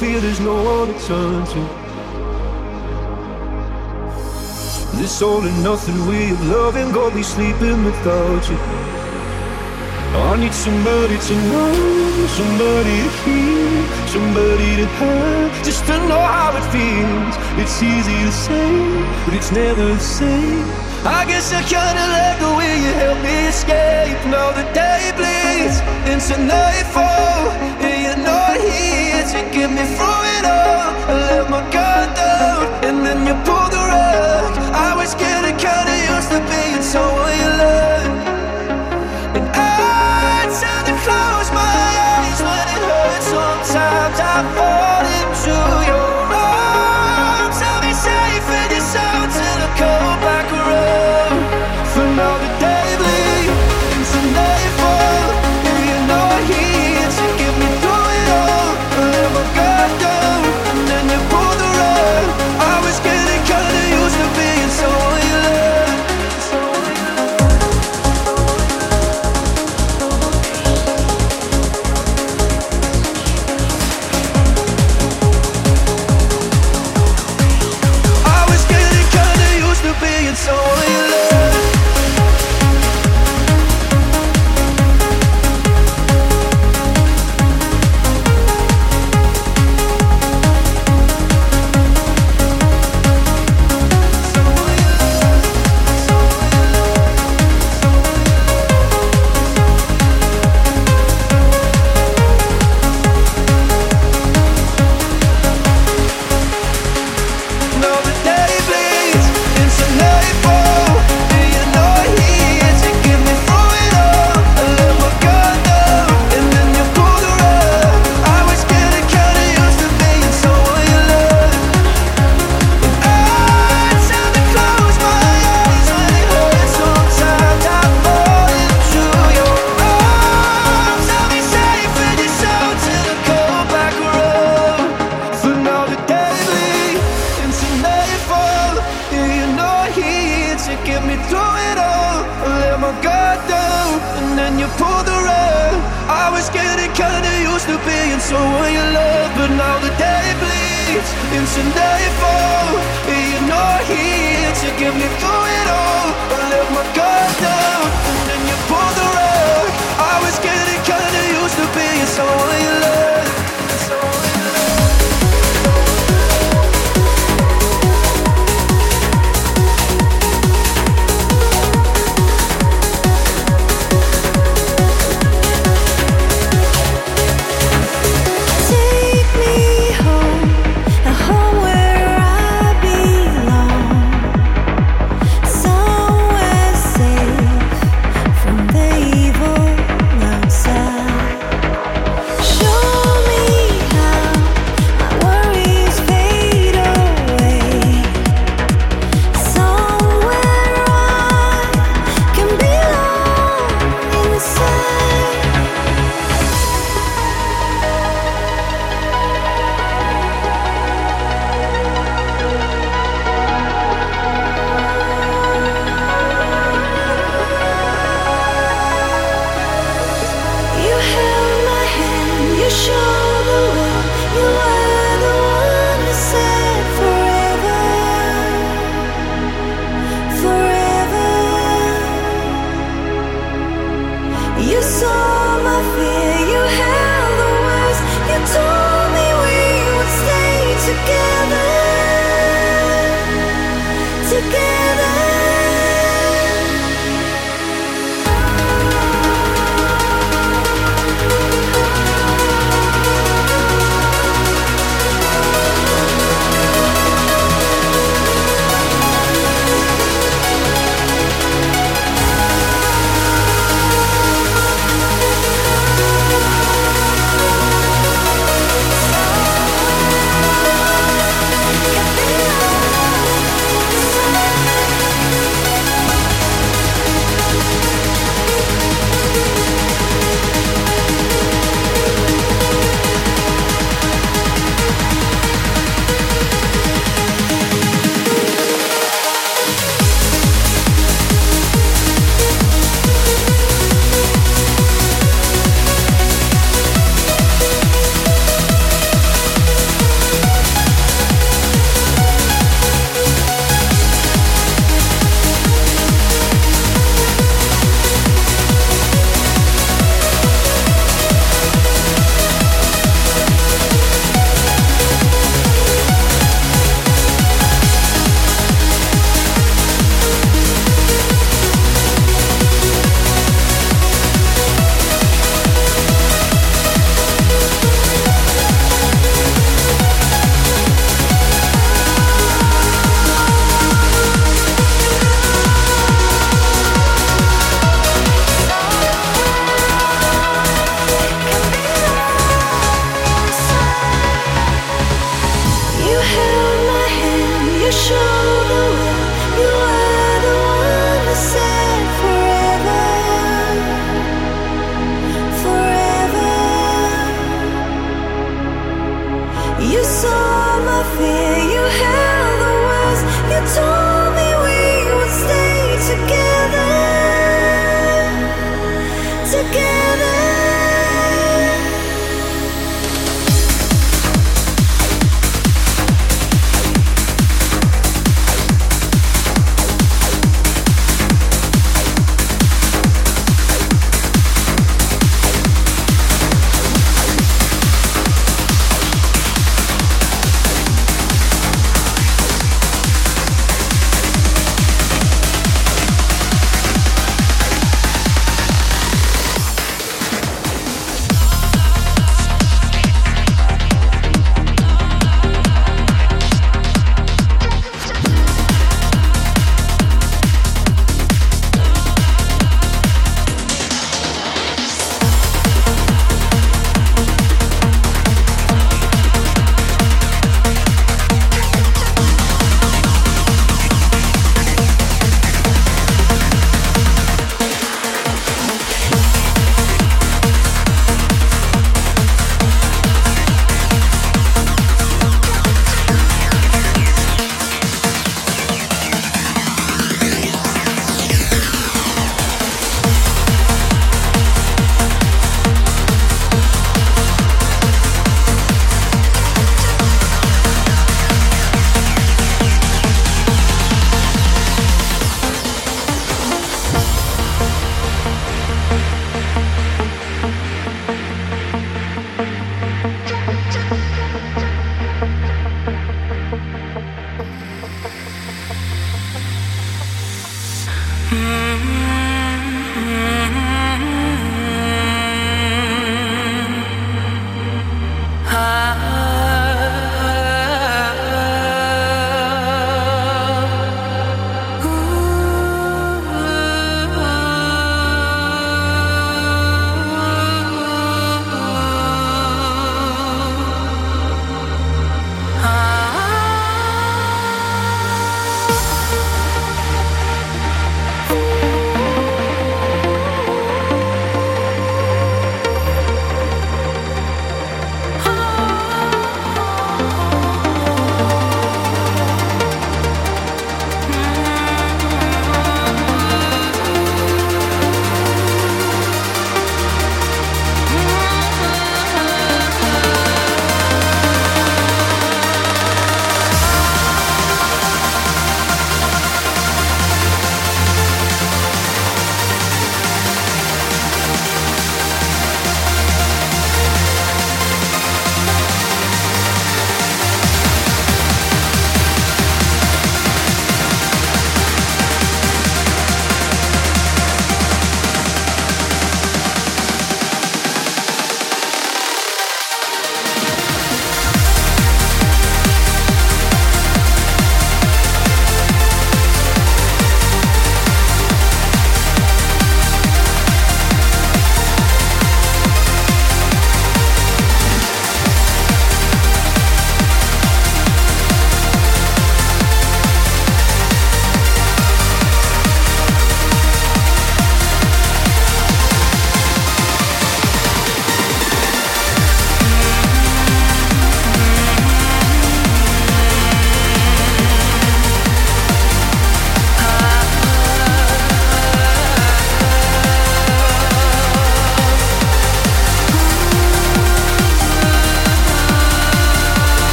feel there's no one to turn to. This all and nothing way of loving got me sleeping without you. I need somebody to know, somebody to hear, somebody to have, just to know how it feels. It's easy to say, but it's never the same. I guess I kinda like the way you help me escape. Now the day bleeds into nightfall me through it all. I let my guard down And then you pulled the rug. I was getting kinda used to being someone you And I tend to close my eyes When it hurts. Sometimes I fall.